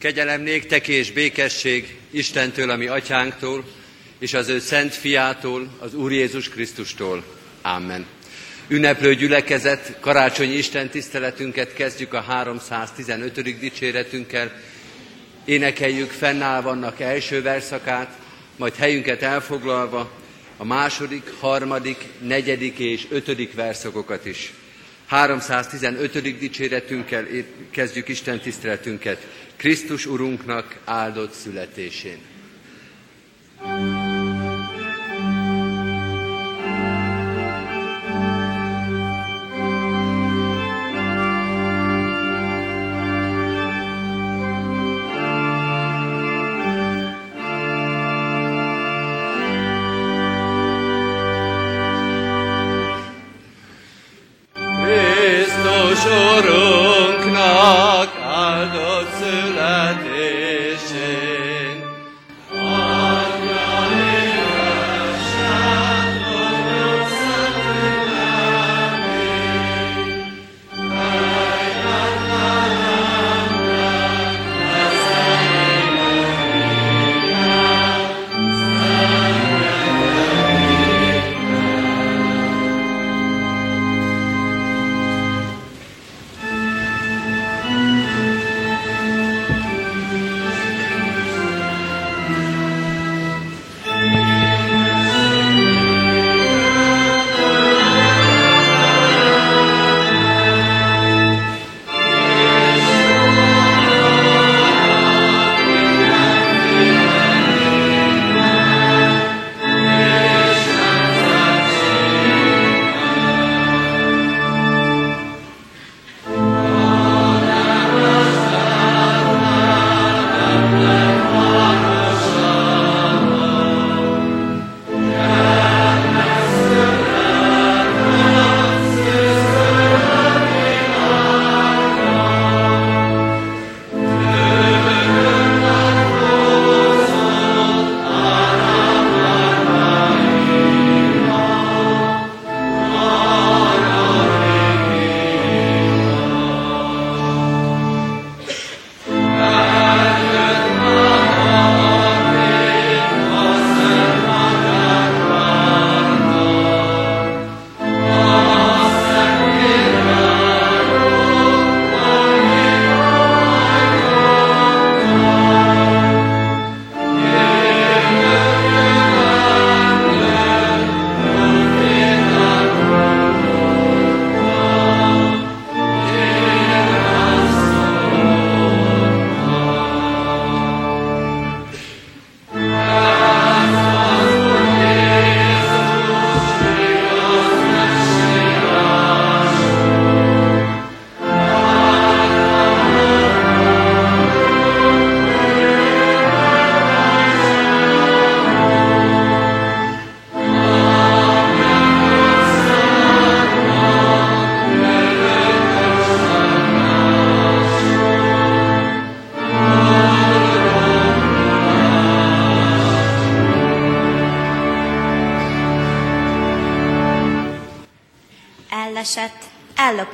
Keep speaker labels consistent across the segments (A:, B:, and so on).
A: Kegyelem néktek és békesség Istentől, ami atyánktól, és az ő szent fiától, az Úr Jézus Krisztustól. Amen. Ünneplő gyülekezet, karácsonyi Isten tiszteletünket kezdjük a 315. dicséretünkkel. Énekeljük fennáll vannak első verszakát, majd helyünket elfoglalva a második, harmadik, negyedik és ötödik verszakokat is. 315. dicséretünkkel kezdjük Isten tiszteletünket. Krisztus Urunknak áldott születésén. thank Amen.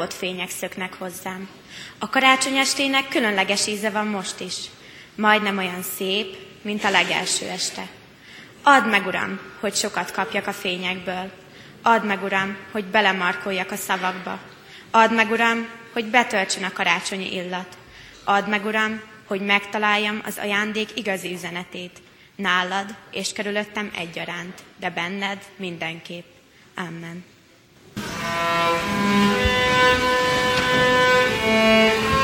B: Ellopott fények szöknek hozzám. A karácsony estének különleges íze van most is. Majdnem olyan szép, mint a legelső este. Add meg, Uram, hogy sokat kapjak a fényekből. Add meg, Uram, hogy belemarkoljak a szavakba. Add meg, Uram, hogy betöltsön a karácsonyi illat. Add meg, Uram, hogy megtaláljam az ajándék igazi üzenetét. Nálad és körülöttem egyaránt, de benned mindenképp. Amen. Thank you.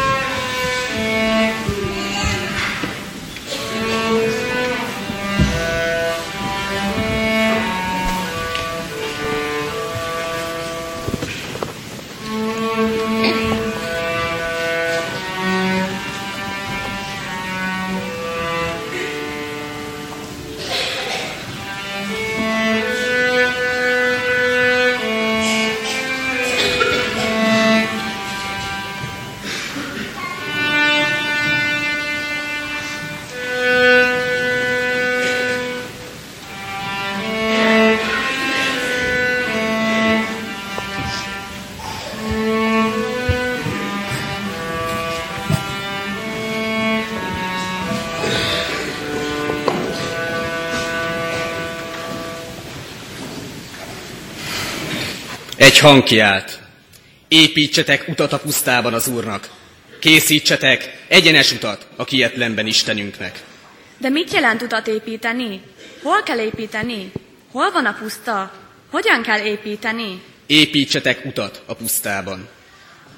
C: Egy hang kiált. Építsetek utat a pusztában az Úrnak. Készítsetek egyenes utat a kietlenben Istenünknek.
D: De mit jelent utat építeni? Hol kell építeni? Hol van a puszta? Hogyan kell építeni?
C: Építsetek utat a pusztában.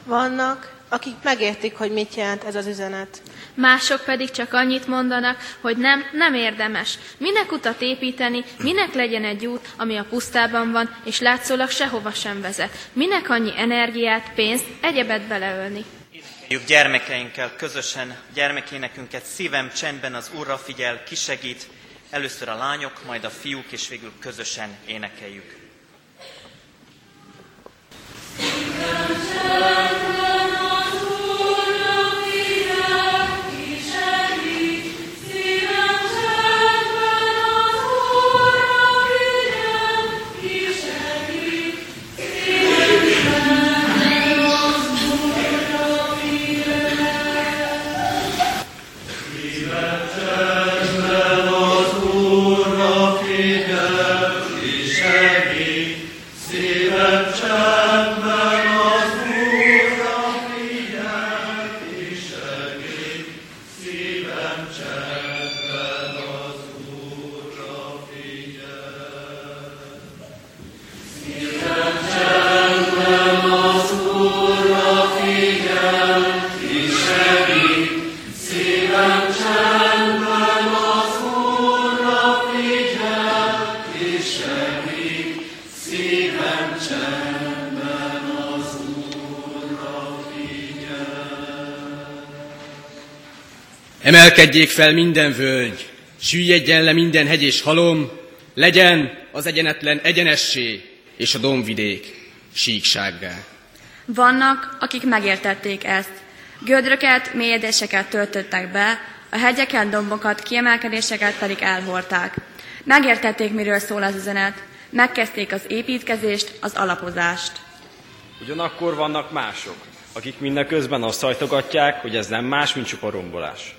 E: Vannak, akik megértik, hogy mit jelent ez az üzenet.
F: Mások pedig csak annyit mondanak, hogy nem, nem érdemes. Minek utat építeni, minek legyen egy út, ami a pusztában van, és látszólag sehova sem vezet. Minek annyi energiát, pénzt, egyebet beleölni.
G: Énekeljük gyermekeinkkel közösen, gyermekénekünket szívem csendben az Úrra figyel, kisegít. Először a lányok, majd a fiúk, és végül közösen énekeljük.
C: Emelkedjék fel minden völgy, süllyedjen le minden hegy és halom, legyen az egyenetlen egyenessé, és a domvidék síksággá.
D: Vannak, akik megértették ezt. Gödröket, mélyedéseket töltöttek be, a hegyeken, dombokat, kiemelkedéseket pedig elhordták. Megértették, miről szól az üzenet. Megkezdték az építkezést, az alapozást.
H: Ugyanakkor vannak mások, akik mindeközben azt hajtogatják, hogy ez nem más, mint csupa rombolás.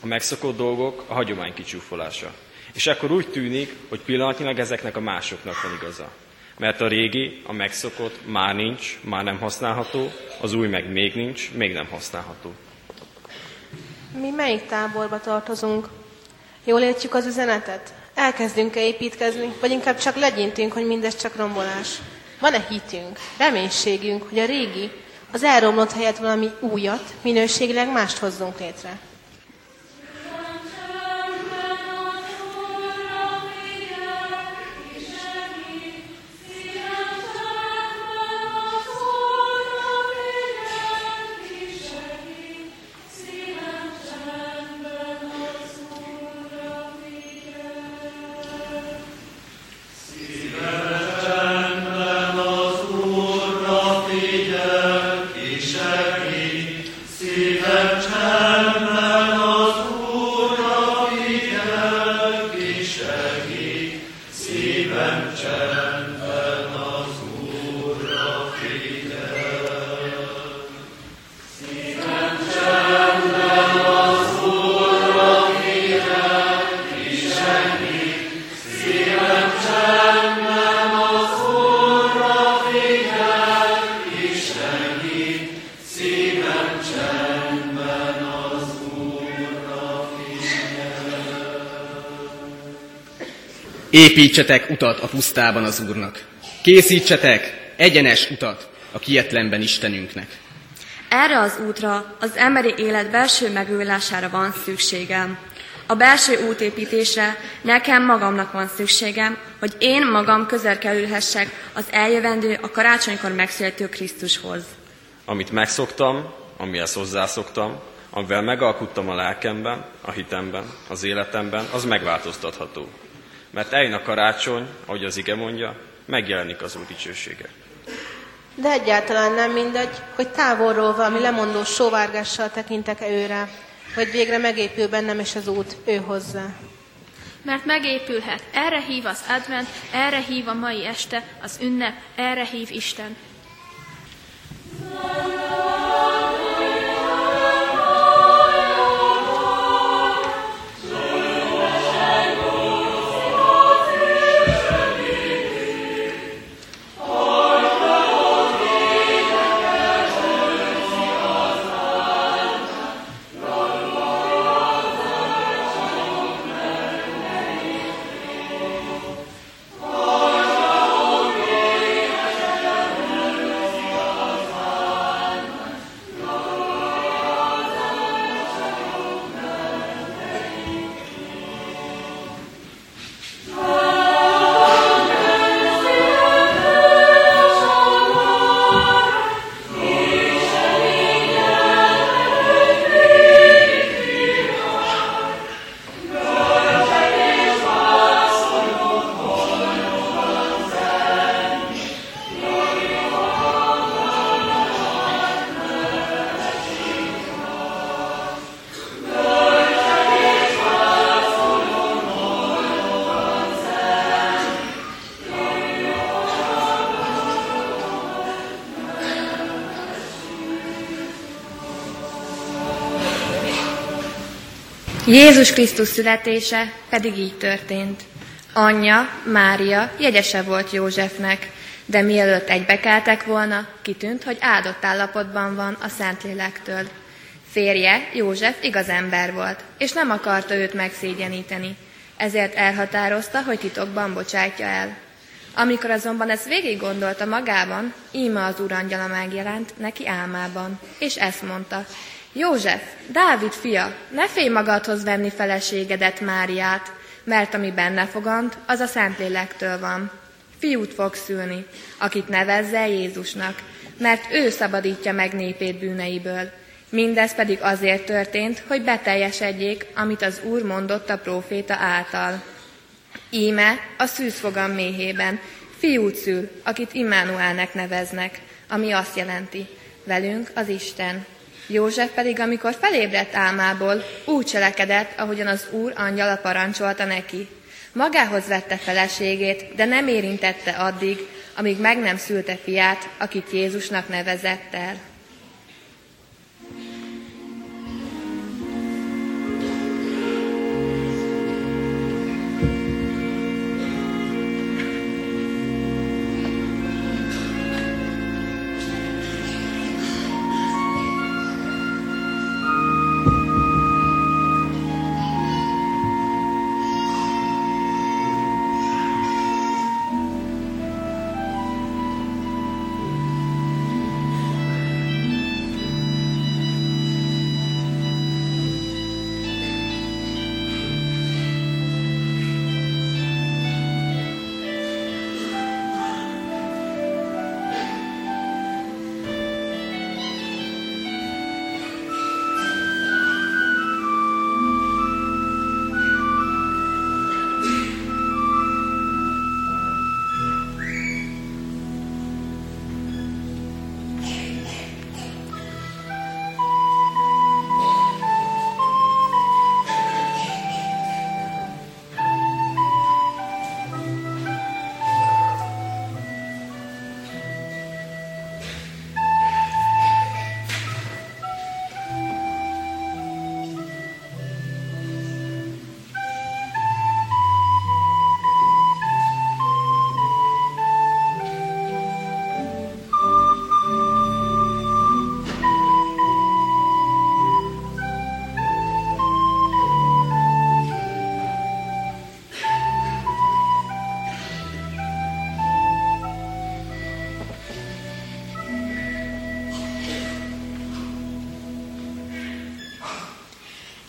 H: A megszokott dolgok a hagyomány kicsúfolása. És akkor úgy tűnik, hogy pillanatnyilag ezeknek a másoknak van igaza. Mert a régi, a megszokott már nincs, már nem használható, az új meg még nincs, még nem használható.
E: Mi melyik táborba tartozunk? Jól értjük az üzenetet? Elkezdünk-e építkezni, vagy inkább csak legyintünk, hogy mindez csak rombolás? Van-e hitünk, reménységünk, hogy a régi, az elromlott helyett valami újat, minőségileg mást hozzunk létre?
C: Építsetek utat a pusztában az Úrnak. Készítsetek egyenes utat a kietlenben Istenünknek.
D: Erre az útra, az emberi élet belső megújulására van szükségem. A belső útépítésre nekem magamnak van szükségem, hogy én magam közel kerülhessek az eljövendő, a karácsonykor megszülető Krisztushoz.
H: Amit megszoktam, amihez hozzászoktam, amivel megalkuttam a lelkemben, a hitemben, az életemben, az megváltoztatható. Mert eljön a karácsony, ahogy az ige mondja, megjelenik az Úr dicsősége.
E: De egyáltalán nem mindegy, hogy távolról valami lemondó sóvárgással tekintek-e őre, vagy végre megépül bennem is az út ő hozzá.
F: Mert megépülhet. Erre hív az advent, erre hív a mai este, az ünnep, erre hív Isten.
I: Jézus Krisztus születése pedig így történt. Anyja, Mária jegyese volt Józsefnek, de mielőtt egybekeltek volna, kitűnt, hogy áldott állapotban van a Szentlélektől. Férje, József igaz ember volt, és nem akarta őt megszégyeníteni, ezért elhatározta, hogy titokban bocsátja el. Amikor azonban ezt végig gondolta magában, íme az urangyala megjelent neki álmában, és ezt mondta, József, Dávid fia, ne félj magadhoz venni feleségedet Máriát, mert ami benne fogant, az a Szentlélektől van. Fiút fog szülni, akit nevezze Jézusnak, mert ő szabadítja meg népét bűneiből. Mindez pedig azért történt, hogy beteljesedjék, amit az Úr mondott a próféta által. Íme a szűzfogam méhében, fiút szül, akit Immanuelnek neveznek, ami azt jelenti, velünk az Isten. József pedig, amikor felébredt álmából, úgy cselekedett, ahogyan az Úr angyala parancsolta neki. Magához vette feleségét, de nem érintette addig, amíg meg nem szülte fiát, akit Jézusnak nevezett el.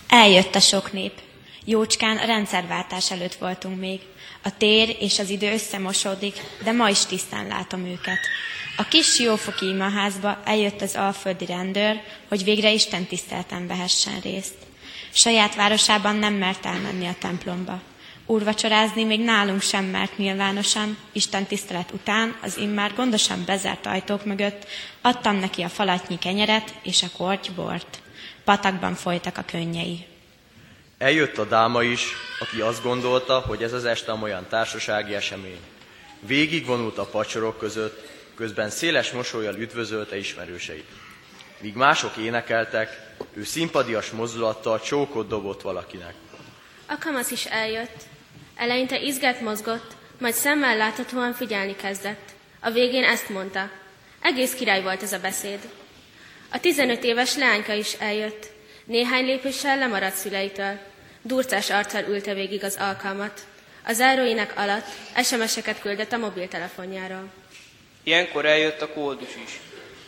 B: Eljött a sok nép. Jócskán a rendszerváltás előtt voltunk még. A tér és az idő összemosódik, de ma is tisztán látom őket. A kis jófoki imaházba eljött az alföldi rendőr, hogy végre Isten tisztelten vehessen részt. Saját városában nem mert elmenni a templomba. Úrvacsorázni még nálunk sem mert nyilvánosan, Isten tisztelet után az immár gondosan bezárt ajtók mögött adtam neki a falatnyi kenyeret és a korty bort. Patakban folytak a könnyei.
J: Eljött a dáma is, aki azt gondolta, hogy ez az este olyan társasági esemény. Végig vonult a pacsorok között, közben széles mosolyjal üdvözölte ismerőseit. Míg mások énekeltek, ő szimpadias mozdulattal csókot dobott valakinek.
K: A kamasz is eljött. Eleinte izget mozgott, majd szemmel láthatóan figyelni kezdett. A végén ezt mondta. Egész király volt ez a beszéd. A 15 éves leányka is eljött. Néhány lépéssel lemaradt szüleitől. Durcás arccal ülte végig az alkalmat. A záróinek alatt SMS-eket küldött a mobiltelefonjáról.
L: Ilyenkor eljött a kódus is.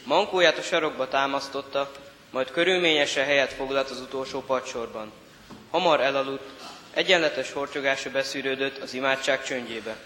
L: Mankóját a sarokba támasztotta, majd körülményesen helyet foglalt az utolsó padsorban. Hamar elaludt, egyenletes horcsogása beszűrődött az imádság csöndjébe.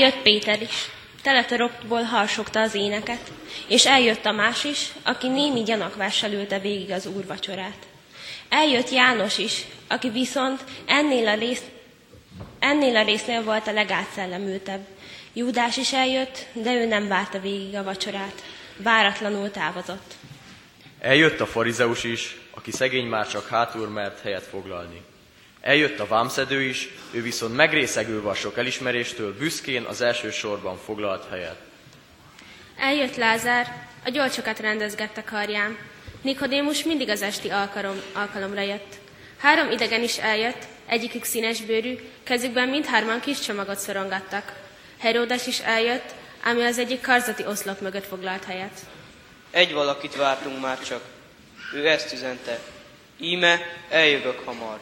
M: Eljött Péter is, teletorokból harsogta az éneket, és eljött a más is, aki némi gyanakvással ülte végig az úr vacsorát. Eljött János is, aki viszont ennél a, rész, ennél a résznél volt a legátszellemültebb. Júdás is eljött, de ő nem várta végig a vacsorát. Váratlanul távozott.
J: Eljött a farizeus is, aki szegény már csak hátul mert helyet foglalni. Eljött a vámszedő is, ő viszont megrészegülve a sok elismeréstől büszkén az első sorban foglalt helyet.
M: Eljött Lázár, a gyolcsokat rendezgette karján. Nikodémus mindig az esti alkalom, alkalomra jött. Három idegen is eljött, egyikük színes bőrű, kezükben mindhárman kis csomagot szorongattak. Heródes is eljött, ami az egyik karzati oszlop mögött foglalt helyet.
N: Egy valakit vártunk már csak. Ő ezt üzente. Íme, eljövök hamar.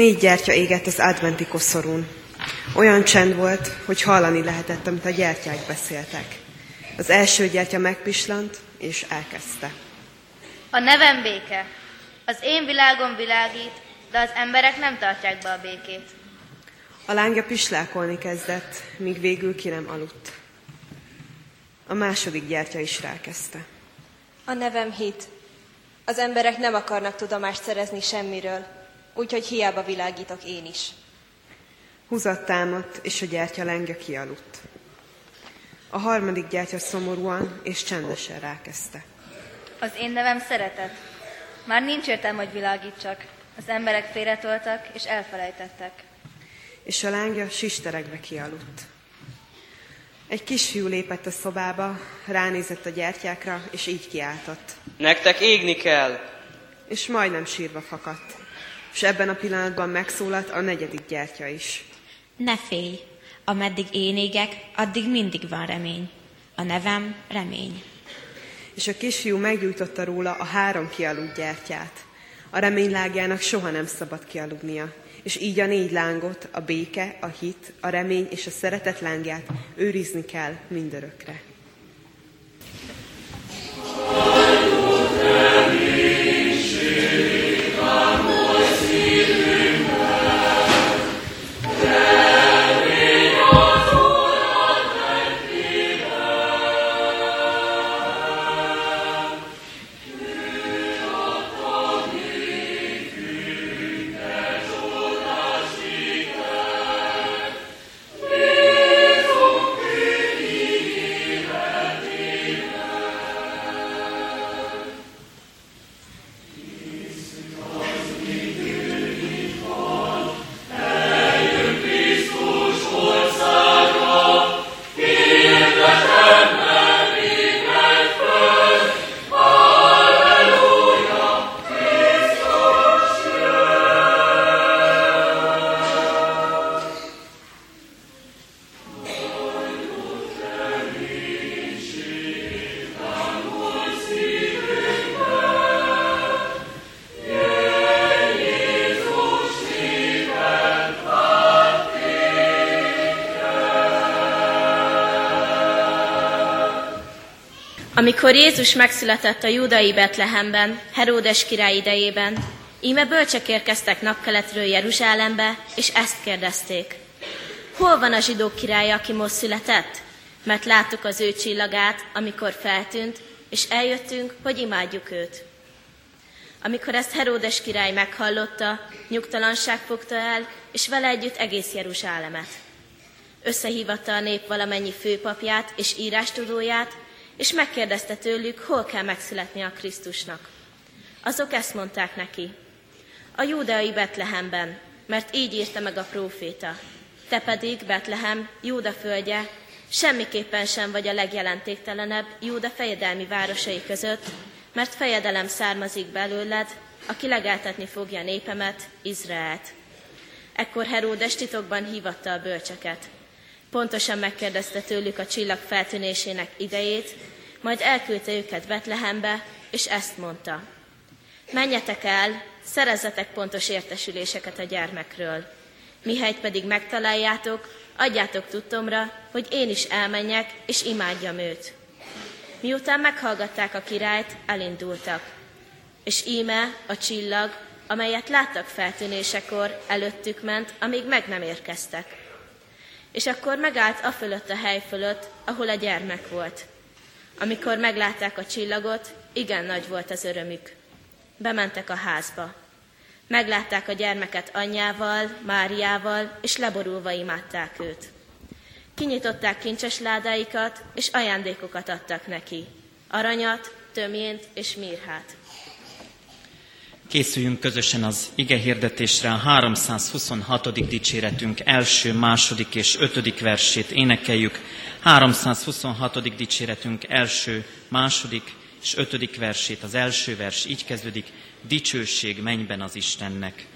O: Négy gyertya égett az adventi koszorún. Olyan csend volt, hogy hallani lehetett, amit a gyertyák beszéltek. Az első gyertya megpislant, és elkezdte.
P: A nevem béke. Az én világom világít, de az emberek nem tartják be a békét.
O: A lángja pislákolni kezdett, míg végül ki nem aludt. A második gyertya is rákezdte.
Q: A nevem hit. Az emberek nem akarnak tudomást szerezni semmiről, úgyhogy hiába világítok én is.
O: Húzat támadt, és a gyertya lengye kialudt. A harmadik gyertya szomorúan és csendesen rákezdte.
P: Az én nevem szeretet. Már nincs értelme, hogy világítsak. Az emberek félretoltak és elfelejtettek.
O: És a lángja sisteregve kialudt. Egy kisfiú lépett a szobába, ránézett a gyertyákra, és így kiáltott.
N: Nektek égni kell!
O: És majdnem sírva fakadt. És ebben a pillanatban megszólalt a negyedik gyertya is.
B: Ne félj, ameddig én égek, addig mindig van remény. A nevem remény.
O: És a kisfiú meggyújtotta róla a három kialudt gyertyát. A reménylágjának soha nem szabad kialudnia, és így a négy lángot, a béke, a hit, a remény és a szeretet lángját őrizni kell mindörökre.
M: Amikor Jézus megszületett a júdai Betlehemben, Heródes király idejében, íme bölcsek érkeztek napkeletről Jeruzsálembe, és ezt kérdezték. Hol van a zsidók királya, aki most született? mert láttuk az ő csillagát, amikor feltűnt, és eljöttünk, hogy imádjuk őt. Amikor ezt Heródes király meghallotta, nyugtalanság fogta el, és vele együtt egész Jeruzsálemet. Összehívatta a nép valamennyi főpapját és írástudóját, és megkérdezte tőlük, hol kell megszületni a Krisztusnak. Azok ezt mondták neki, a júdeai Betlehemben, mert így írta meg a próféta. Te pedig, Betlehem, Júda földje, semmiképpen sem vagy a legjelentéktelenebb Júda fejedelmi városai között, mert fejedelem származik belőled, aki legeltetni fogja népemet, Izraelt. Ekkor Heródes titokban hívatta a bölcseket. Pontosan megkérdezte tőlük a csillag feltűnésének idejét, majd elküldte őket Betlehembe, és ezt mondta. Menjetek el, szerezzetek pontos értesüléseket a gyermekről. Mihelyt pedig megtaláljátok, adjátok tudtomra, hogy én is elmenjek, és imádjam őt. Miután meghallgatták a királyt, elindultak. És íme a csillag, amelyet láttak feltűnésekor, előttük ment, amíg meg nem érkeztek. És akkor megállt a fölött a hely fölött, ahol a gyermek volt. Amikor meglátták a csillagot, igen nagy volt az örömük. Bementek a házba. Meglátták a gyermeket anyjával, Máriával, és leborulva imádták őt. Kinyitották kincses ládáikat, és ajándékokat adtak neki. Aranyat, tömjént és mirhát.
G: Készüljünk közösen az ige hirdetésre a 326. dicséretünk első, második és ötödik versét énekeljük. 326. dicséretünk első, második és ötödik versét. Az első vers így kezdődik, dicsőség mennyben az Istennek.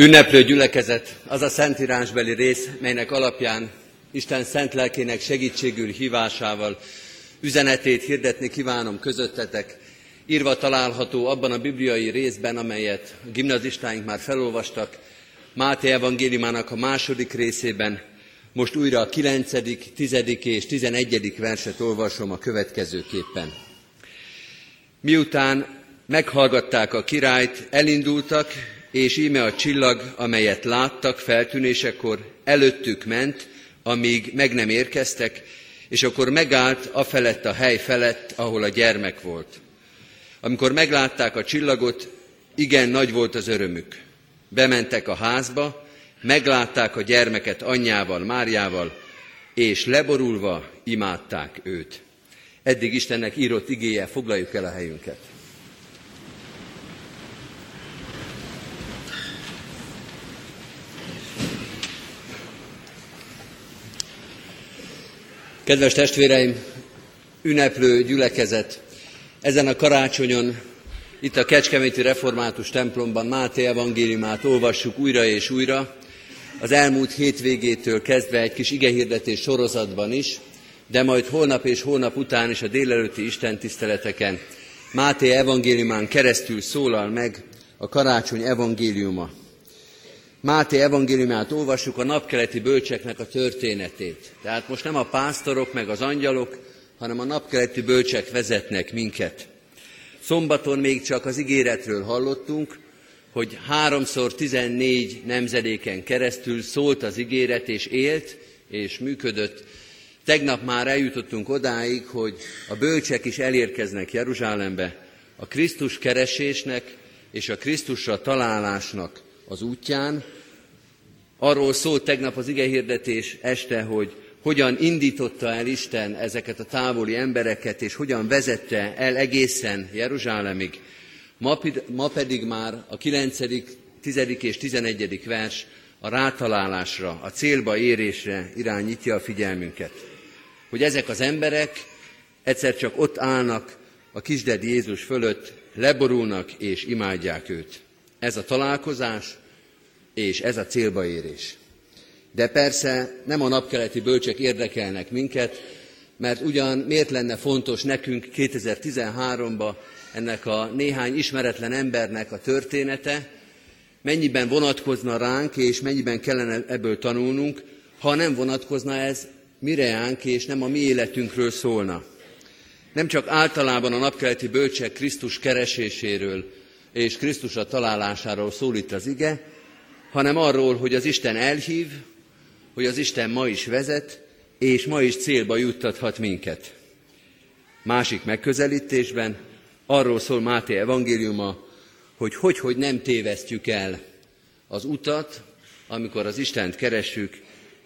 A: Ünneplő gyülekezet az a szentírásbeli rész, melynek alapján Isten szent lelkének segítségül hívásával üzenetét hirdetni kívánom közöttetek, írva található abban a bibliai részben, amelyet a gimnazistáink már felolvastak, Máté evangéliumának a második részében, most újra a 9., 10. és 11. verset olvasom a következőképpen. Miután meghallgatták a királyt, elindultak, és íme a csillag, amelyet láttak feltűnésekor, előttük ment, amíg meg nem érkeztek, és akkor megállt a felett a hely felett, ahol a gyermek volt. Amikor meglátták a csillagot, igen nagy volt az örömük. Bementek a házba, meglátták a gyermeket anyjával, Máriával, és leborulva imádták őt. Eddig Istennek írott igéje, foglaljuk el a helyünket. Kedves testvéreim, ünneplő gyülekezet, ezen a karácsonyon itt a Kecskeméti Református templomban Máté evangéliumát olvassuk újra és újra, az elmúlt hétvégétől kezdve egy kis igehirdetés sorozatban is, de majd holnap és holnap után is a délelőtti istentiszteleteken Máté evangéliumán keresztül szólal meg a karácsony evangéliuma. Máté evangéliumát olvassuk a napkeleti bölcseknek a történetét. Tehát most nem a pásztorok meg az angyalok, hanem a napkeleti bölcsek vezetnek minket. Szombaton még csak az ígéretről hallottunk, hogy háromszor tizennégy nemzedéken keresztül szólt az ígéret, és élt, és működött. Tegnap már eljutottunk odáig, hogy a bölcsek is elérkeznek Jeruzsálembe, a Krisztus keresésnek és a Krisztusra találásnak az útján. Arról szólt tegnap az igehirdetés este, hogy hogyan indította el Isten ezeket a távoli embereket, és hogyan vezette el egészen Jeruzsálemig. Ma, ma pedig már a 9., 10. és 11. vers a rátalálásra, a célba érésre irányítja a figyelmünket. Hogy ezek az emberek egyszer csak ott állnak a kisded Jézus fölött, leborulnak és imádják őt. Ez a találkozás, és ez a célba érés. De persze nem a napkeleti bölcsek érdekelnek minket, mert ugyan miért lenne fontos nekünk 2013-ban ennek a néhány ismeretlen embernek a története, mennyiben vonatkozna ránk, és mennyiben kellene ebből tanulnunk, ha nem vonatkozna ez mireánk, és nem a mi életünkről szólna. Nem csak általában a napkeleti bölcsek Krisztus kereséséről és Krisztusra találásáról szólít az ige, hanem arról, hogy az Isten elhív, hogy az Isten ma is vezet, és ma is célba juttathat minket. Másik megközelítésben arról szól Máté evangéliuma, hogy hogy, hogy nem tévesztjük el az utat, amikor az Istent keressük,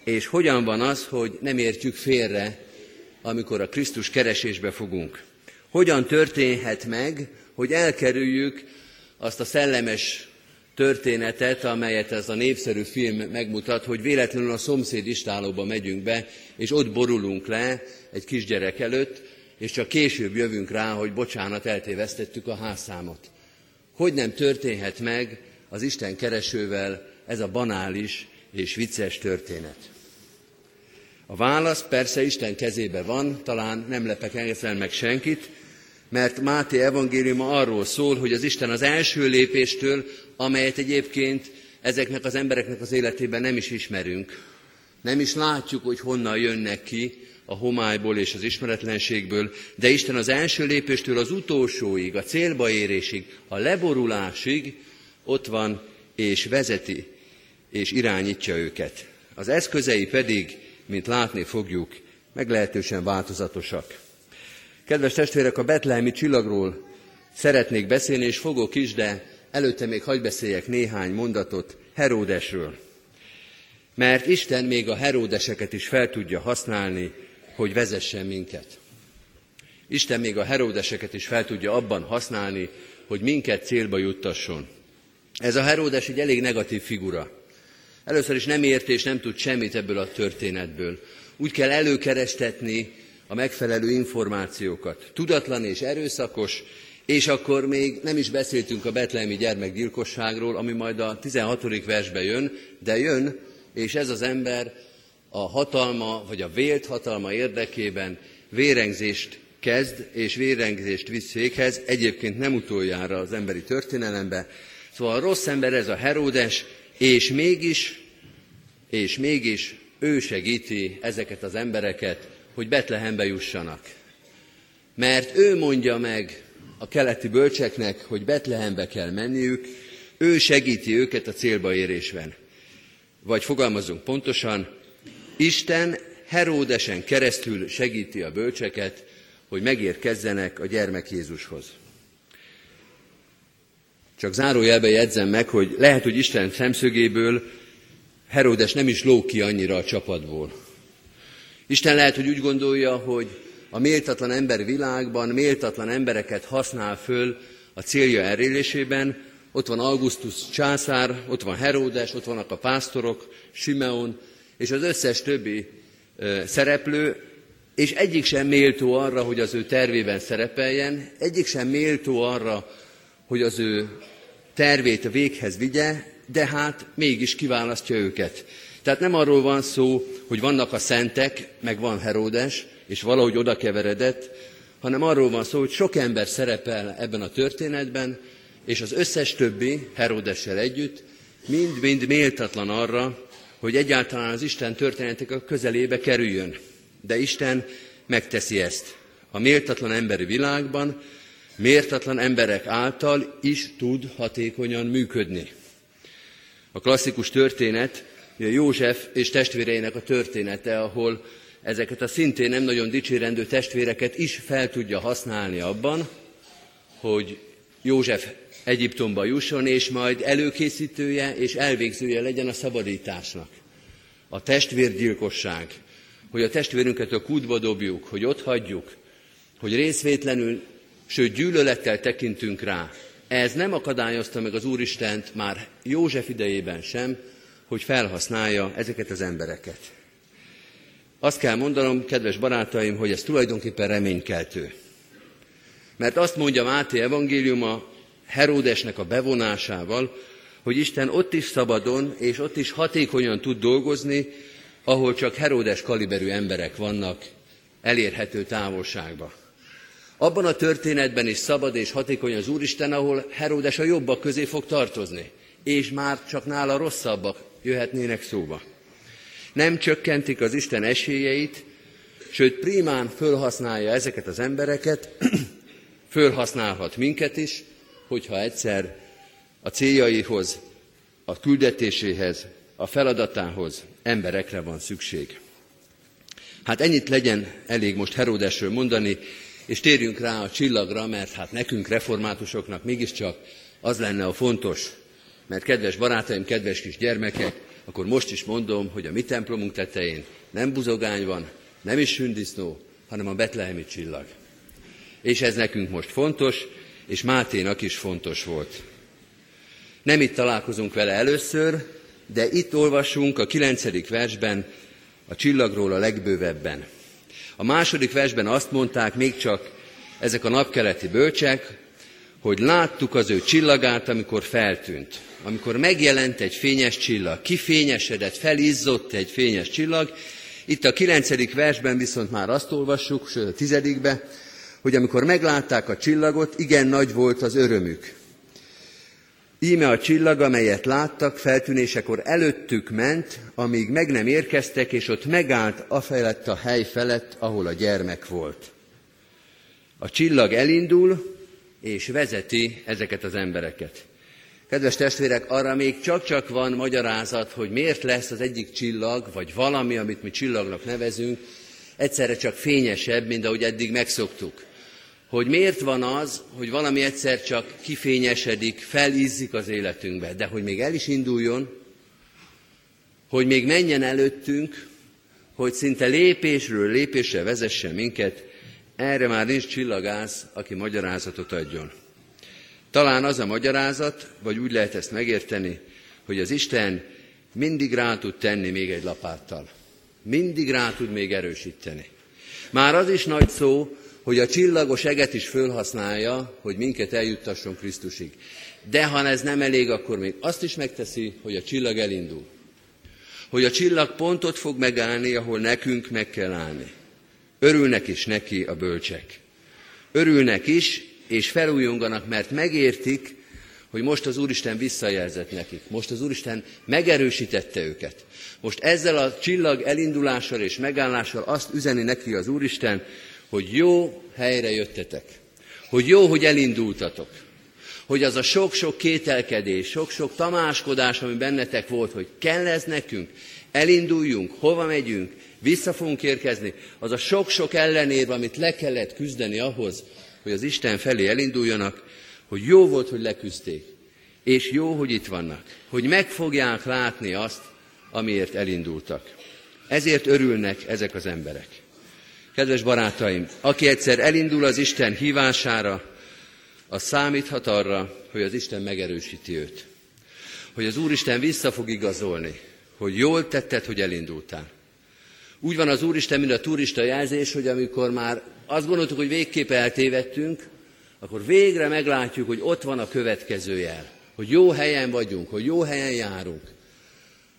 A: és hogyan van az, hogy nem értjük félre, amikor a Krisztus keresésbe fogunk. Hogyan történhet meg, hogy elkerüljük azt a szellemes történetet, amelyet ez a népszerű film megmutat, hogy véletlenül a szomszéd istálóba megyünk be, és ott borulunk le egy kisgyerek előtt, és csak később jövünk rá, hogy bocsánat, eltévesztettük a házszámot. Hogy nem történhet meg az Isten keresővel ez a banális és vicces történet? A válasz persze Isten kezébe van, talán nem lepek ezzel meg senkit, mert Máté evangéliuma arról szól, hogy az Isten az első lépéstől, amelyet egyébként ezeknek az embereknek az életében nem is ismerünk, nem is látjuk, hogy honnan jönnek ki a homályból és az ismeretlenségből, de Isten az első lépéstől az utolsóig, a célba érésig, a leborulásig ott van és vezeti és irányítja őket. Az eszközei pedig, mint látni fogjuk, meglehetősen változatosak. Kedves testvérek, a betlehemi csillagról szeretnék beszélni, és fogok is, de előtte még hagy beszéljek néhány mondatot Heródesről. Mert Isten még a Heródeseket is fel tudja használni, hogy vezessen minket. Isten még a Heródeseket is fel tudja abban használni, hogy minket célba juttasson. Ez a Heródes egy elég negatív figura. Először is nem ért és nem tud semmit ebből a történetből. Úgy kell előkerestetni a megfelelő információkat. Tudatlan és erőszakos, és akkor még nem is beszéltünk a betlehemi gyermekgyilkosságról, ami majd a 16. versbe jön, de jön, és ez az ember a hatalma, vagy a vélt hatalma érdekében vérengzést kezd, és vérengzést visz fékhez, egyébként nem utoljára az emberi történelembe. Szóval a rossz ember ez a Heródes, és mégis, és mégis ő segíti ezeket az embereket, hogy Betlehembe jussanak. Mert ő mondja meg a keleti bölcseknek, hogy Betlehembe kell menniük, ő segíti őket a célba érésben. Vagy fogalmazunk pontosan, Isten Heródesen keresztül segíti a bölcseket, hogy megérkezzenek a gyermek Jézushoz. Csak zárójelbe jegyzem meg, hogy lehet, hogy Isten szemszögéből Heródes nem is ló ki annyira a csapatból. Isten lehet, hogy úgy gondolja, hogy a méltatlan ember világban méltatlan embereket használ föl a célja elérésében. Ott van Augustus császár, ott van Heródes, ott vannak a pásztorok, Simeon, és az összes többi szereplő, és egyik sem méltó arra, hogy az ő tervében szerepeljen, egyik sem méltó arra, hogy az ő tervét a véghez vigye, de hát mégis kiválasztja őket. Tehát nem arról van szó, hogy vannak a szentek, meg van Heródes, és valahogy oda keveredett, hanem arról van szó, hogy sok ember szerepel ebben a történetben, és az összes többi, Heródessel együtt, mind-mind méltatlan arra, hogy egyáltalán az Isten történetek a közelébe kerüljön. De Isten megteszi ezt. A méltatlan emberi világban méltatlan emberek által is tud hatékonyan működni. A klasszikus történet József és testvéreinek a története, ahol ezeket a szintén nem nagyon dicsérendő testvéreket is fel tudja használni abban, hogy József Egyiptomba jusson, és majd előkészítője és elvégzője legyen a szabadításnak. A testvérgyilkosság, hogy a testvérünket a kútba dobjuk, hogy ott hagyjuk, hogy részvétlenül, sőt gyűlölettel tekintünk rá, ez nem akadályozta meg az Úristent már József idejében sem, hogy felhasználja ezeket az embereket. Azt kell mondanom, kedves barátaim, hogy ez tulajdonképpen reménykeltő. Mert azt mondja Máté evangéliuma Heródesnek a bevonásával, hogy Isten ott is szabadon és ott is hatékonyan tud dolgozni, ahol csak Heródes kaliberű emberek vannak elérhető távolságba. Abban a történetben is szabad és hatékony az Úristen, ahol Heródes a jobbak közé fog tartozni, és már csak nála rosszabbak jöhetnének szóba. Nem csökkentik az Isten esélyeit, sőt primán fölhasználja ezeket az embereket, fölhasználhat minket is, hogyha egyszer a céljaihoz, a küldetéséhez, a feladatához emberekre van szükség. Hát ennyit legyen elég most Heródesről mondani, és térjünk rá a csillagra, mert hát nekünk reformátusoknak mégiscsak az lenne a fontos, mert kedves barátaim, kedves kis gyermekek, akkor most is mondom, hogy a mi templomunk tetején nem buzogány van, nem is sündisznó, hanem a betlehemi csillag. És ez nekünk most fontos, és Máténak is fontos volt. Nem itt találkozunk vele először, de itt olvasunk a kilencedik versben a csillagról a legbővebben. A második versben azt mondták még csak ezek a napkeleti bölcsek, hogy láttuk az ő csillagát, amikor feltűnt. Amikor megjelent egy fényes csillag, kifényesedett, felizzott egy fényes csillag. Itt a kilencedik versben viszont már azt olvassuk, sőt a tizedikbe, hogy amikor meglátták a csillagot, igen nagy volt az örömük. Íme a csillag, amelyet láttak, feltűnésekor előttük ment, amíg meg nem érkeztek, és ott megállt a felett a hely felett, ahol a gyermek volt. A csillag elindul, és vezeti ezeket az embereket. Kedves testvérek, arra még csak-csak van magyarázat, hogy miért lesz az egyik csillag, vagy valami, amit mi csillagnak nevezünk, egyszerre csak fényesebb, mint ahogy eddig megszoktuk hogy miért van az, hogy valami egyszer csak kifényesedik, felízzik az életünkbe, de hogy még el is induljon, hogy még menjen előttünk, hogy szinte lépésről lépésre vezesse minket, erre már nincs csillagász, aki magyarázatot adjon. Talán az a magyarázat, vagy úgy lehet ezt megérteni, hogy az Isten mindig rá tud tenni még egy lapáttal. Mindig rá tud még erősíteni. Már az is nagy szó, hogy a csillagos eget is fölhasználja, hogy minket eljuttasson Krisztusig. De ha ez nem elég, akkor még azt is megteszi, hogy a csillag elindul. Hogy a csillag pontot fog megállni, ahol nekünk meg kell állni. Örülnek is neki a bölcsek. Örülnek is, és felújonganak, mert megértik, hogy most az Úristen visszajelzett nekik. Most az Úristen megerősítette őket. Most ezzel a csillag elindulással és megállással azt üzeni neki az Úristen, hogy jó helyre jöttetek. Hogy jó, hogy elindultatok. Hogy az a sok-sok kételkedés, sok-sok tamáskodás, ami bennetek volt, hogy kell ez nekünk, elinduljunk, hova megyünk, vissza fogunk érkezni, az a sok-sok ellenérv, amit le kellett küzdeni ahhoz, hogy az Isten felé elinduljanak, hogy jó volt, hogy leküzdték, és jó, hogy itt vannak, hogy meg fogják látni azt, amiért elindultak. Ezért örülnek ezek az emberek. Kedves barátaim, aki egyszer elindul az Isten hívására, az számíthat arra, hogy az Isten megerősíti őt. Hogy az Úristen vissza fog igazolni, hogy jól tetted, hogy elindultál. Úgy van az Úristen, mint a turista jelzés, hogy amikor már azt gondoltuk, hogy végképp eltévedtünk, akkor végre meglátjuk, hogy ott van a következő jel. Hogy jó helyen vagyunk, hogy jó helyen járunk.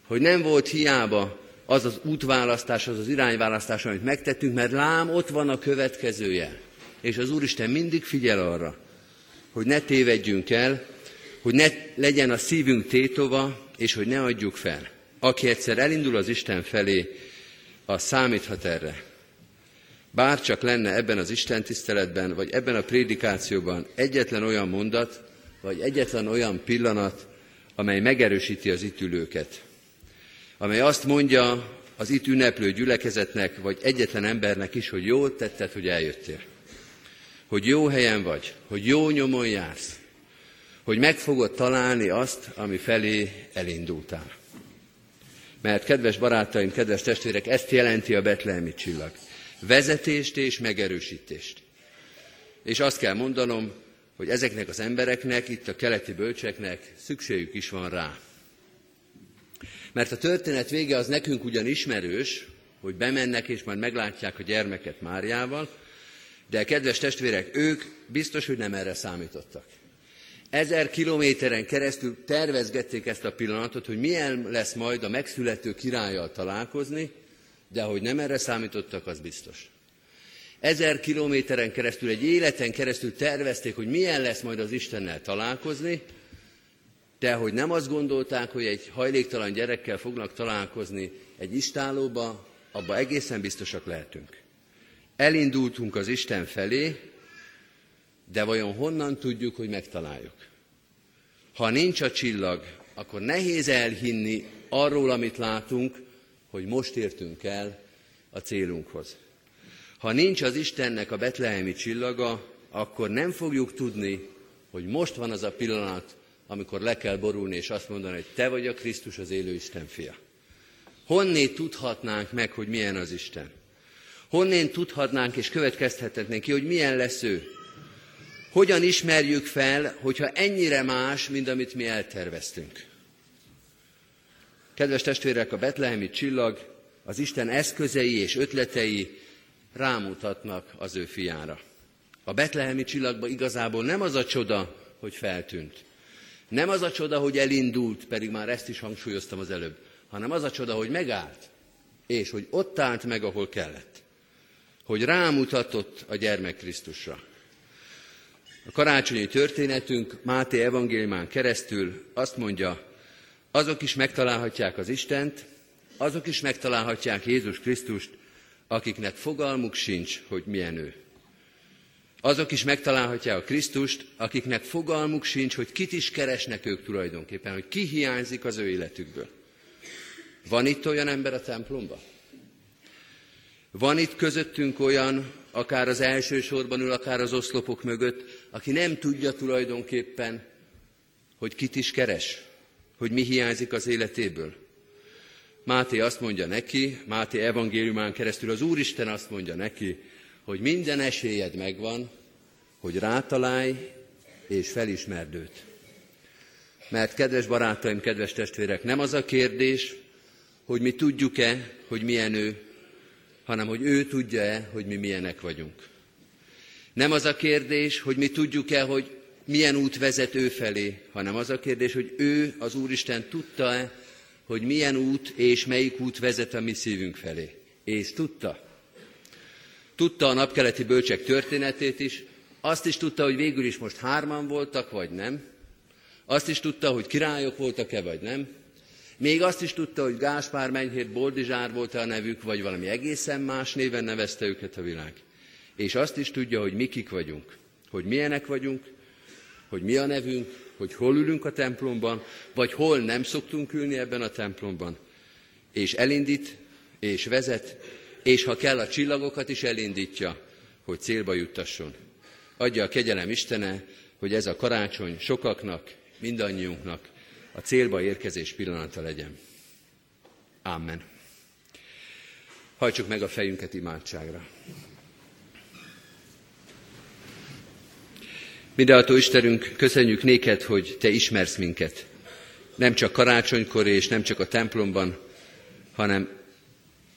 A: Hogy nem volt hiába az az útválasztás, az az irányválasztás, amit megtettünk, mert lám, ott van a következő jel. És az Úristen mindig figyel arra, hogy ne tévedjünk el, hogy ne legyen a szívünk tétova, és hogy ne adjuk fel. Aki egyszer elindul az Isten felé, az számíthat erre. Bár csak lenne ebben az Isten tiszteletben, vagy ebben a prédikációban egyetlen olyan mondat, vagy egyetlen olyan pillanat, amely megerősíti az itt ülőket. Amely azt mondja az itt ünneplő gyülekezetnek, vagy egyetlen embernek is, hogy jól tetted, hogy eljöttél. Hogy jó helyen vagy, hogy jó nyomon jársz, hogy meg fogod találni azt, ami felé elindultál. Mert kedves barátaim, kedves testvérek, ezt jelenti a betlehemi csillag vezetést és megerősítést. És azt kell mondanom, hogy ezeknek az embereknek, itt a keleti bölcseknek szükségük is van rá. Mert a történet vége az nekünk ugyan ismerős, hogy bemennek és majd meglátják a gyermeket Máriával, de kedves testvérek, ők biztos, hogy nem erre számítottak. Ezer kilométeren keresztül tervezgették ezt a pillanatot, hogy milyen lesz majd a megszülető királlyal találkozni, de hogy nem erre számítottak, az biztos. Ezer kilométeren keresztül, egy életen keresztül tervezték, hogy milyen lesz majd az Istennel találkozni, de hogy nem azt gondolták, hogy egy hajléktalan gyerekkel fognak találkozni egy istálóba, abba egészen biztosak lehetünk. Elindultunk az Isten felé, de vajon honnan tudjuk, hogy megtaláljuk? Ha nincs a csillag, akkor nehéz elhinni arról, amit látunk, hogy most értünk el a célunkhoz. Ha nincs az Istennek a betlehemi csillaga, akkor nem fogjuk tudni, hogy most van az a pillanat, amikor le kell borulni, és azt mondani, hogy te vagy a Krisztus, az élő Isten fia. Honnét tudhatnánk meg, hogy milyen az Isten? Honnét tudhatnánk és következtethetnénk ki, hogy milyen lesz ő? Hogyan ismerjük fel, hogyha ennyire más, mint amit mi elterveztünk? Kedves testvérek, a betlehemi csillag, az Isten eszközei és ötletei rámutatnak az ő fiára. A betlehemi csillagban igazából nem az a csoda, hogy feltűnt. Nem az a csoda, hogy elindult, pedig már ezt is hangsúlyoztam az előbb, hanem az a csoda, hogy megállt, és hogy ott állt meg, ahol kellett. Hogy rámutatott a gyermek Krisztusra. A karácsonyi történetünk Máté evangéliumán keresztül azt mondja, azok is megtalálhatják az Istent, azok is megtalálhatják Jézus Krisztust, akiknek fogalmuk sincs, hogy milyen ő. Azok is megtalálhatják a Krisztust, akiknek fogalmuk sincs, hogy kit is keresnek ők tulajdonképpen, hogy ki hiányzik az ő életükből. Van itt olyan ember a templomban? Van itt közöttünk olyan, akár az első sorban ül, akár az oszlopok mögött, aki nem tudja tulajdonképpen, hogy kit is keres, hogy mi hiányzik az életéből. Máté azt mondja neki, Máté evangéliumán keresztül az Úristen azt mondja neki, hogy minden esélyed megvan, hogy rátalálj és felismerd őt. Mert kedves barátaim, kedves testvérek, nem az a kérdés, hogy mi tudjuk-e, hogy milyen ő, hanem hogy ő tudja-e, hogy mi milyenek vagyunk. Nem az a kérdés, hogy mi tudjuk-e, hogy milyen út vezet ő felé, hanem az a kérdés, hogy ő, az Úristen tudta-e, hogy milyen út és melyik út vezet a mi szívünk felé. És tudta. Tudta a napkeleti bölcsek történetét is, Azt is tudta, hogy végül is most hárman voltak, vagy nem. Azt is tudta, hogy királyok voltak-e, vagy nem. Még azt is tudta, hogy Gáspár, Menyhért, Boldizsár volt-e a nevük, vagy valami egészen más néven nevezte őket a világ. És azt is tudja, hogy mi kik vagyunk, hogy milyenek vagyunk, hogy mi a nevünk, hogy hol ülünk a templomban, vagy hol nem szoktunk ülni ebben a templomban. És elindít, és vezet, és ha kell, a csillagokat is elindítja, hogy célba juttasson. Adja a kegyelem Istene, hogy ez a karácsony sokaknak, mindannyiunknak a célba érkezés pillanata legyen. Amen. Hajtsuk meg a fejünket imádságra. Mindenható Istenünk, köszönjük néked, hogy Te ismersz minket. Nem csak karácsonykor és nem csak a templomban, hanem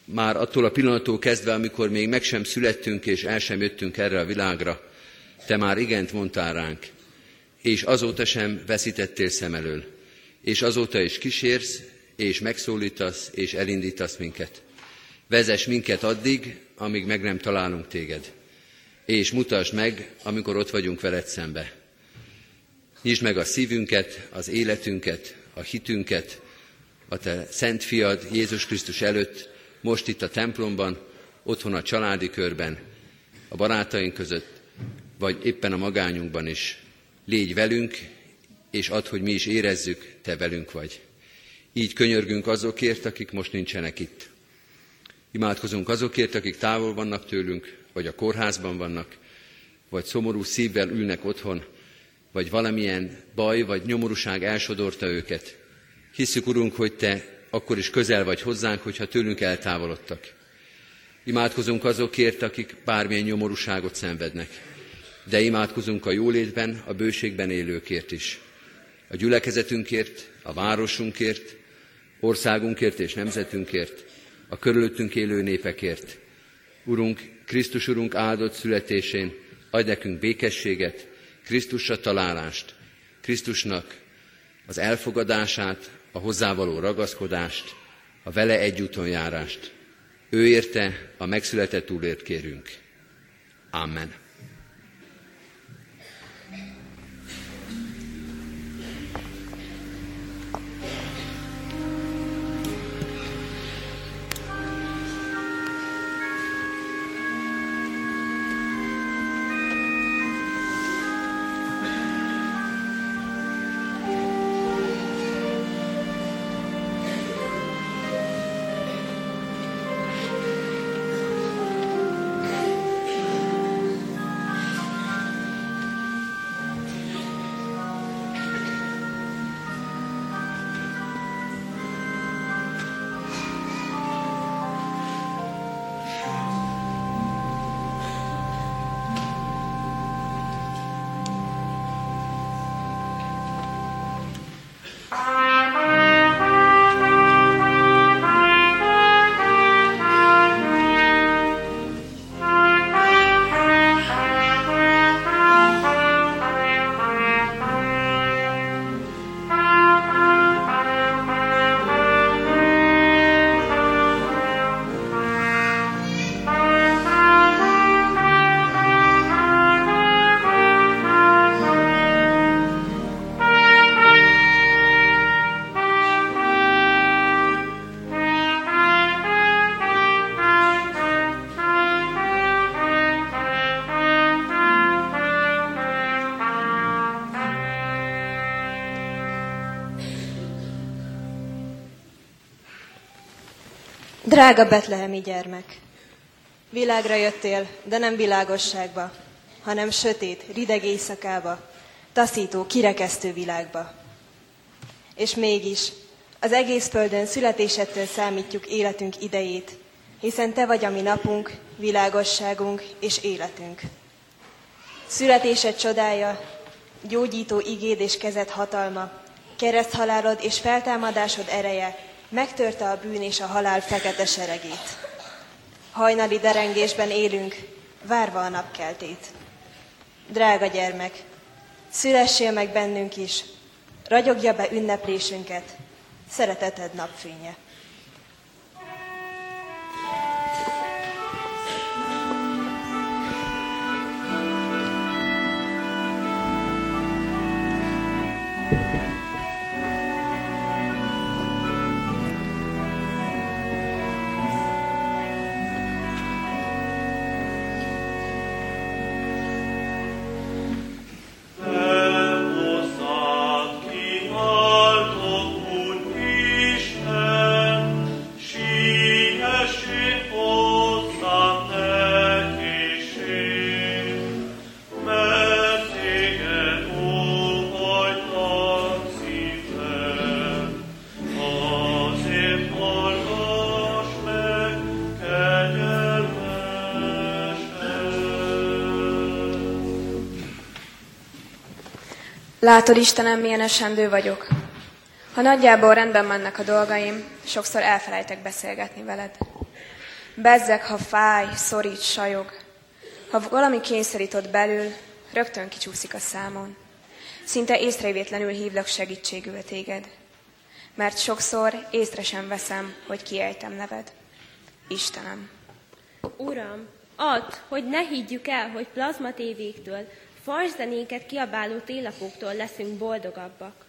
A: már attól a pillanattól kezdve, amikor még meg sem születtünk és el sem jöttünk erre a világra, Te már igent mondtál ránk, és azóta sem veszítettél szem elől, és azóta is kísérsz, és megszólítasz, és elindítasz minket. Vezess minket addig, amíg meg nem találunk téged és mutasd meg, amikor ott vagyunk veled szembe. Nyisd meg a szívünket, az életünket, a hitünket, a te szent fiad Jézus Krisztus előtt, most itt a templomban, otthon a családi körben, a barátaink között, vagy éppen a magányunkban is. Légy velünk, és add, hogy mi is érezzük, te velünk vagy. Így könyörgünk azokért, akik most nincsenek itt. Imádkozunk azokért, akik távol vannak tőlünk, vagy a kórházban vannak, vagy szomorú szívvel ülnek otthon, vagy valamilyen baj vagy nyomorúság elsodorta őket. Hisszük, Urunk, hogy Te akkor is közel vagy hozzánk, hogyha tőlünk eltávolodtak. Imádkozunk azokért, akik bármilyen nyomorúságot szenvednek, de imádkozunk a jólétben, a bőségben élőkért is. A gyülekezetünkért, a városunkért, országunkért és nemzetünkért, a körülöttünk élő népekért. Urunk, Krisztus Urunk áldott születésén adj nekünk békességet, Krisztusra találást, Krisztusnak az elfogadását, a hozzávaló ragaszkodást, a vele egyúton járást. Ő érte a megszületett úrért kérünk. Amen.
Q: Drága betlehemi gyermek! Világra jöttél, de nem világosságba, hanem sötét, rideg éjszakába, taszító, kirekesztő világba. És mégis az egész földön születésettől számítjuk életünk idejét, hiszen te vagy a mi napunk, világosságunk és életünk. Születésed csodája, gyógyító igéd és kezed hatalma, kereszthalálod és feltámadásod ereje megtörte a bűn és a halál fekete seregét. Hajnali derengésben élünk, várva a napkeltét. Drága gyermek, szülessél meg bennünk is, ragyogja be ünneplésünket, szereteted napfénye.
I: Látod, Istenem, milyen esendő vagyok. Ha nagyjából rendben mennek a dolgaim, sokszor elfelejtek beszélgetni veled. Bezzek, ha fáj, szorít, sajog. Ha valami kényszerít ott belül, rögtön kicsúszik a számon. Szinte észrevétlenül hívlak segítségül téged. Mert sokszor észre sem veszem, hogy kiejtem neved. Istenem.
R: Uram, add, hogy ne higgyük el, hogy plazma tévéktől, farszenéket kiabáló télapóktól leszünk boldogabbak.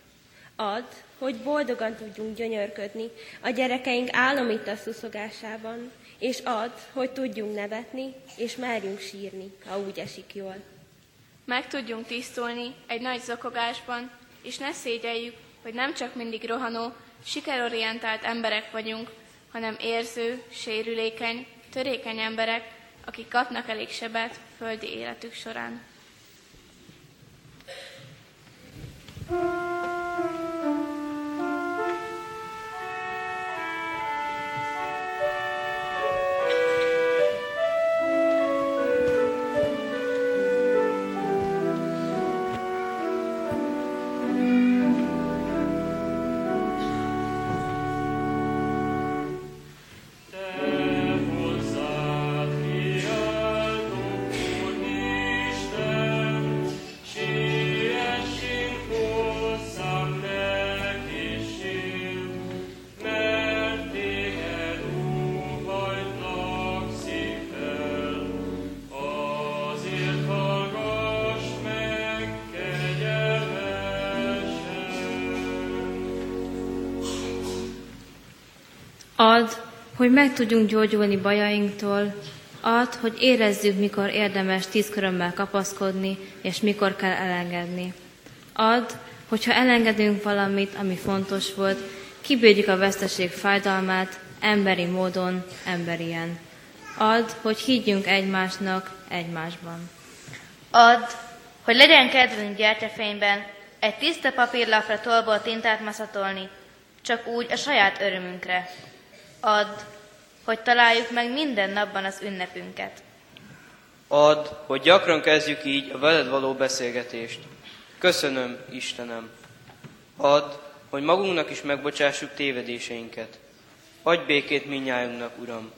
R: Add, hogy boldogan tudjunk gyönyörködni a gyerekeink álomita szuszogásában, és add, hogy tudjunk nevetni, és merjünk sírni, ha úgy esik jól.
S: Meg tudjunk tisztulni egy nagy zokogásban, és ne szégyeljük, hogy nem csak mindig rohanó, sikerorientált emberek vagyunk, hanem érző, sérülékeny, törékeny emberek, akik kapnak elég sebet földi életük során.
T: Add, hogy meg tudjunk gyógyulni bajainktól, add, hogy érezzük, mikor érdemes tíz körömmel kapaszkodni, és mikor kell elengedni. Add, hogyha elengedünk valamit, ami fontos volt, kibírjuk a veszteség fájdalmát, emberi módon, emberien. Add, hogy higgyünk egymásnak egymásban.
P: Add, hogy legyen kedvünk gyertyafényben egy tiszta papírlapra tolból tintát maszatolni, csak úgy a saját örömünkre. Add, hogy találjuk meg minden napban az ünnepünket.
U: Add, hogy gyakran kezdjük így a veled való beszélgetést. Köszönöm, Istenem. Add, hogy magunknak is megbocsássuk tévedéseinket. Adj békét minnyájunknak, Uram.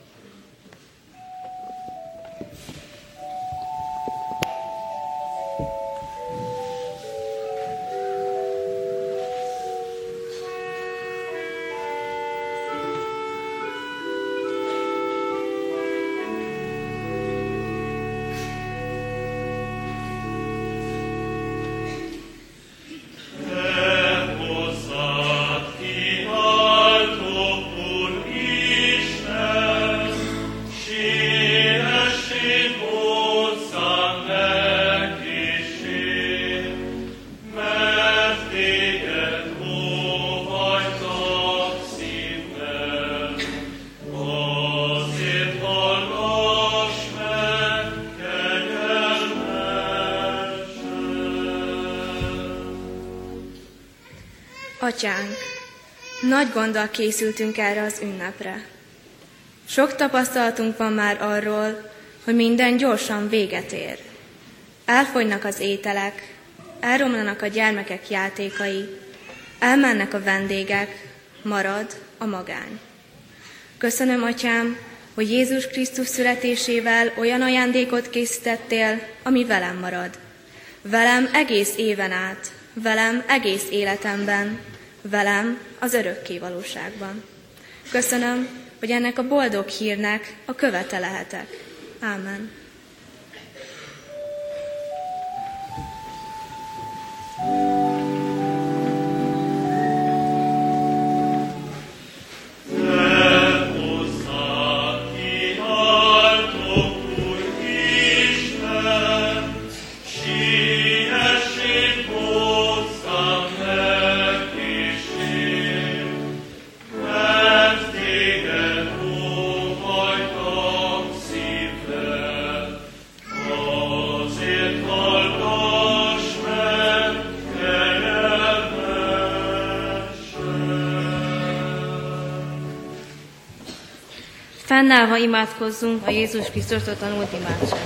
I: Atyánk, nagy gonddal készültünk erre az ünnepre. Sok tapasztalatunk van már arról, hogy minden gyorsan véget ér. Elfogynak az ételek, elromlanak a gyermekek játékai, elmennek a vendégek, marad a magány. Köszönöm, Atyám, hogy Jézus Krisztus születésével olyan ajándékot készítettél, ami velem marad. Velem egész éven át, velem egész életemben, velem az örökké valóságban. Köszönöm, hogy ennek a boldog hírnek a követe lehetek. Ámen.
T: Fennállva imádkozzunk a Jézus Krisztustól tanult imádság.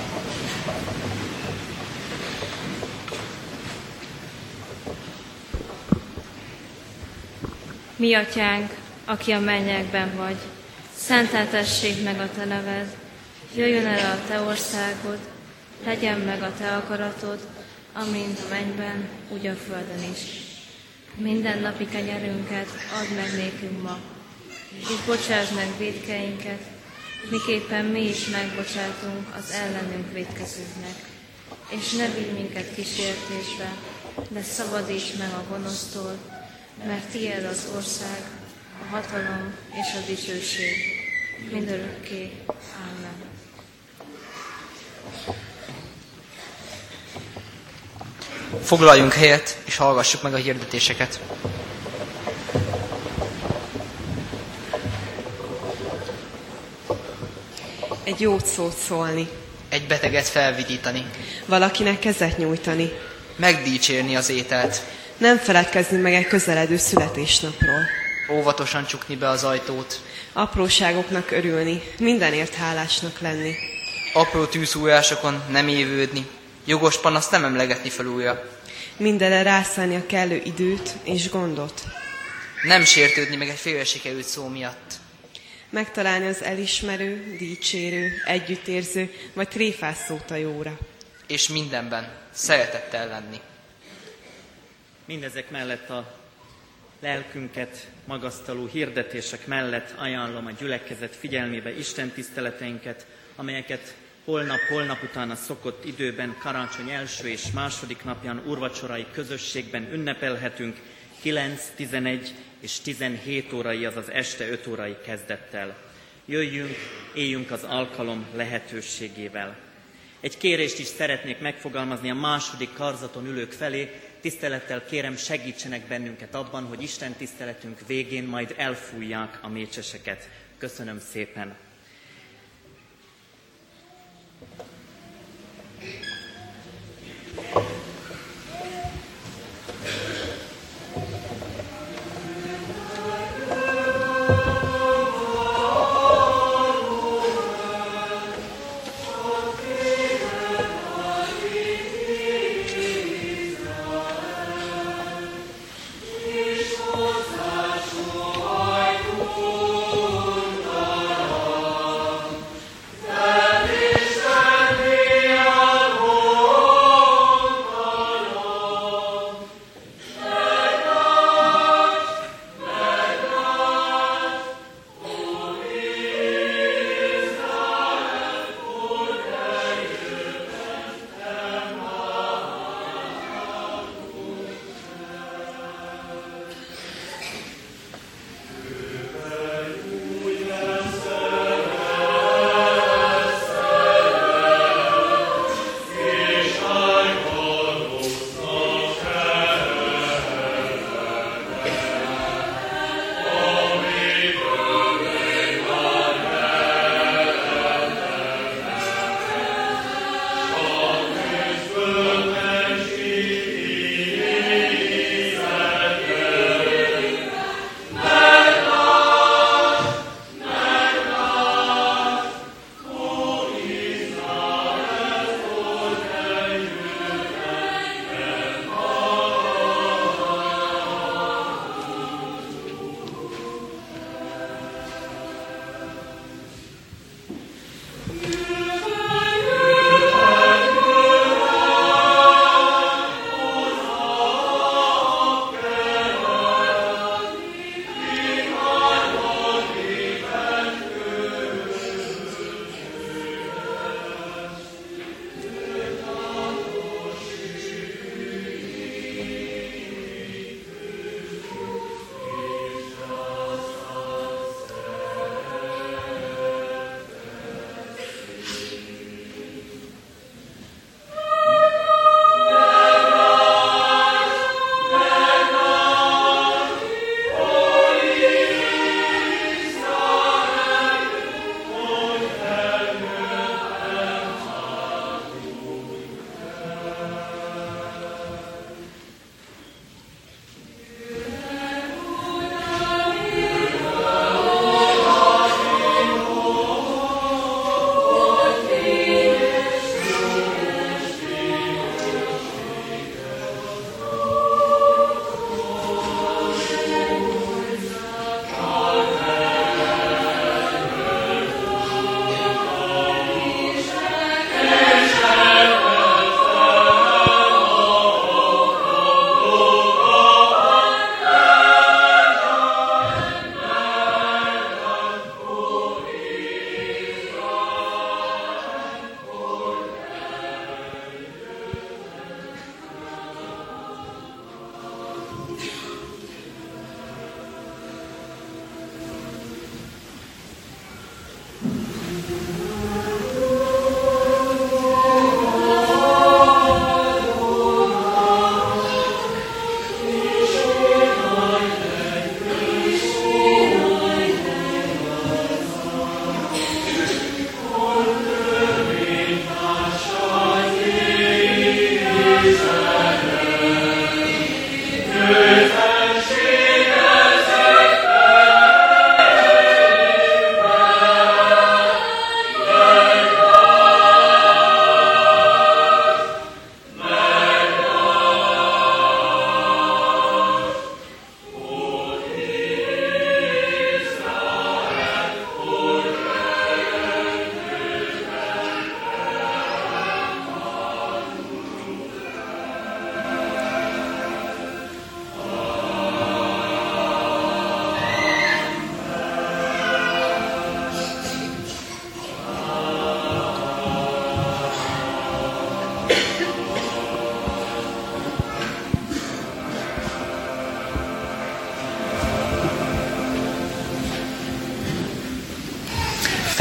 T: Mi atyánk, aki a mennyekben vagy, szenteltessék meg a te neved, jöjjön el a te országod, legyen meg a te akaratod, amint a mennyben, úgy a földön is. Minden napi kenyerünket add meg nékünk ma, és bocsáss meg védkeinket, miképpen mi is megbocsátunk az ellenünk védkezőknek. És ne vigy minket kísértésbe, de szabadíts meg a gonosztól, mert tiéd az ország, a hatalom és a dicsőség, mindörökké. Amen.
V: Foglaljunk helyet, és hallgassuk meg a hirdetéseket.
O: Egy jót szót szólni.
V: Egy beteget felvidítani.
O: Valakinek kezet nyújtani.
V: Megdícsérni az ételt.
O: Nem feledkezni meg egy közeledő születésnapról.
V: Óvatosan csukni be az ajtót.
O: Apróságoknak örülni, mindenért hálásnak lenni.
V: Apró tűzújásokon nem évődni. Jogos panaszt nem emlegetni fel újra.
O: Mindenre rászállni a kellő időt és gondot.
V: Nem sértődni meg egy félre sikerült szó miatt.
O: Megtalálni az elismerő, dicsérő, együttérző vagy tréfás szót a jóra.
V: És mindenben szeretettel lenni.
G: Mindezek mellett a lelkünket magasztaló hirdetések mellett ajánlom a gyülekezet figyelmébe Isten tiszteleteinket, amelyeket holnap, holnap után a szokott időben, karácsony első és második napján urvacsorai közösségben ünnepelhetünk 9, 11 és 17 órai, azaz este 5 órai kezdettel. Jöjjünk, éljünk az alkalom lehetőségével. Egy kérést is szeretnék megfogalmazni a második karzaton ülők felé. Tisztelettel kérem, segítsenek bennünket abban, hogy Isten tiszteletünk végén majd elfújják a mécseseket. Köszönöm szépen!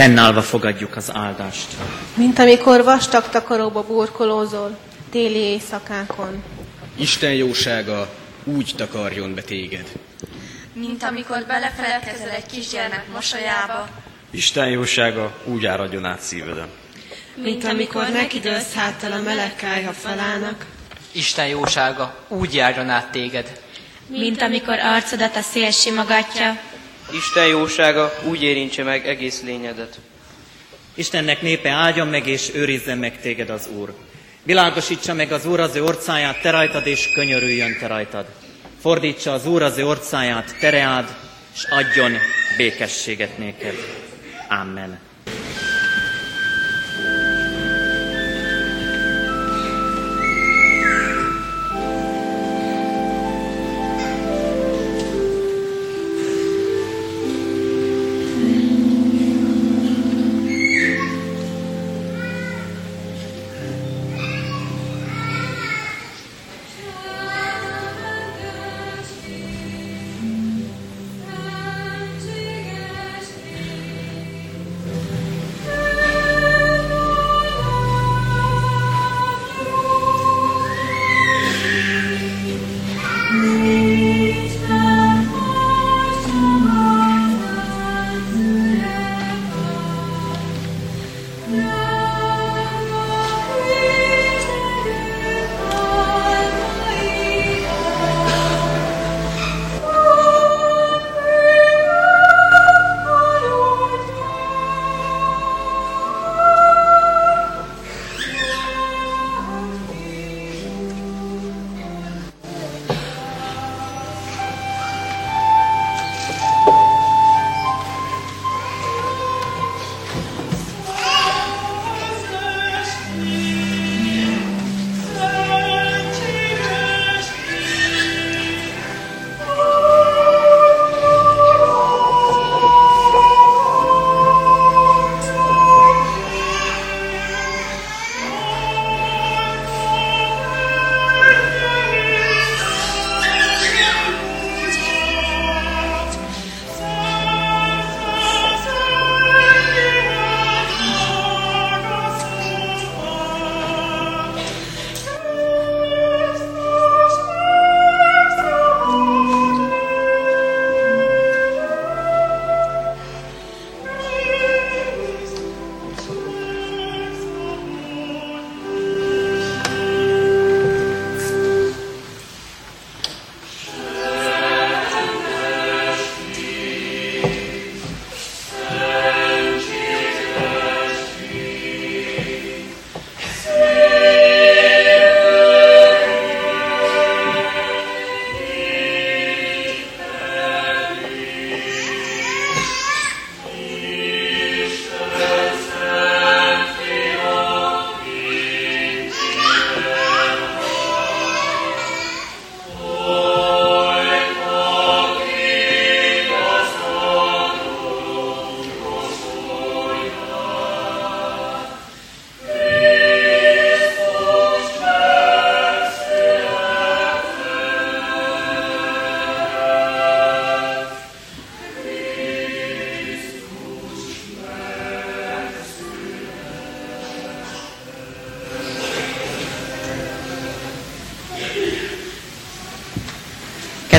G: Fennállva fogadjuk az áldást.
E: Mint amikor vastag takaróba burkolózol, téli éjszakákon.
C: Isten jósága úgy takarjon be téged.
W: Mint amikor belefeledkezel egy kisgyermek mosolyába,
H: Isten jósága úgy áradjon át szívedem.
W: mint amikor nekidőlsz háttal a meleg kályha falának,
V: Isten jósága úgy járjon át téged.
B: Mint amikor arcodat a szél simogatja,
N: Isten jósága úgy érintse meg egész lényedet.
G: Istennek népe áldjon meg és őrizzen meg téged az Úr. Világosítsa meg az Úr az ő orcáját te rajtad, és könyörüljön te rajtad. Fordítsa az Úr az ő orcáját te reád, és adjon békességet néked. Amen.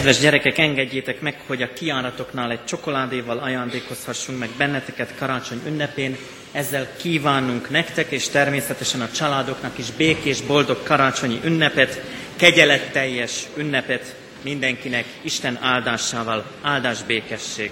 G: Kedves gyerekek, engedjétek meg, hogy a kiáratoknál egy csokoládéval ajándékozhassunk meg benneteket karácsony ünnepén. Ezzel kívánunk nektek, és természetesen a családoknak is békés, boldog karácsonyi ünnepet, kegyeletteljes ünnepet mindenkinek Isten áldásával, áldás békesség.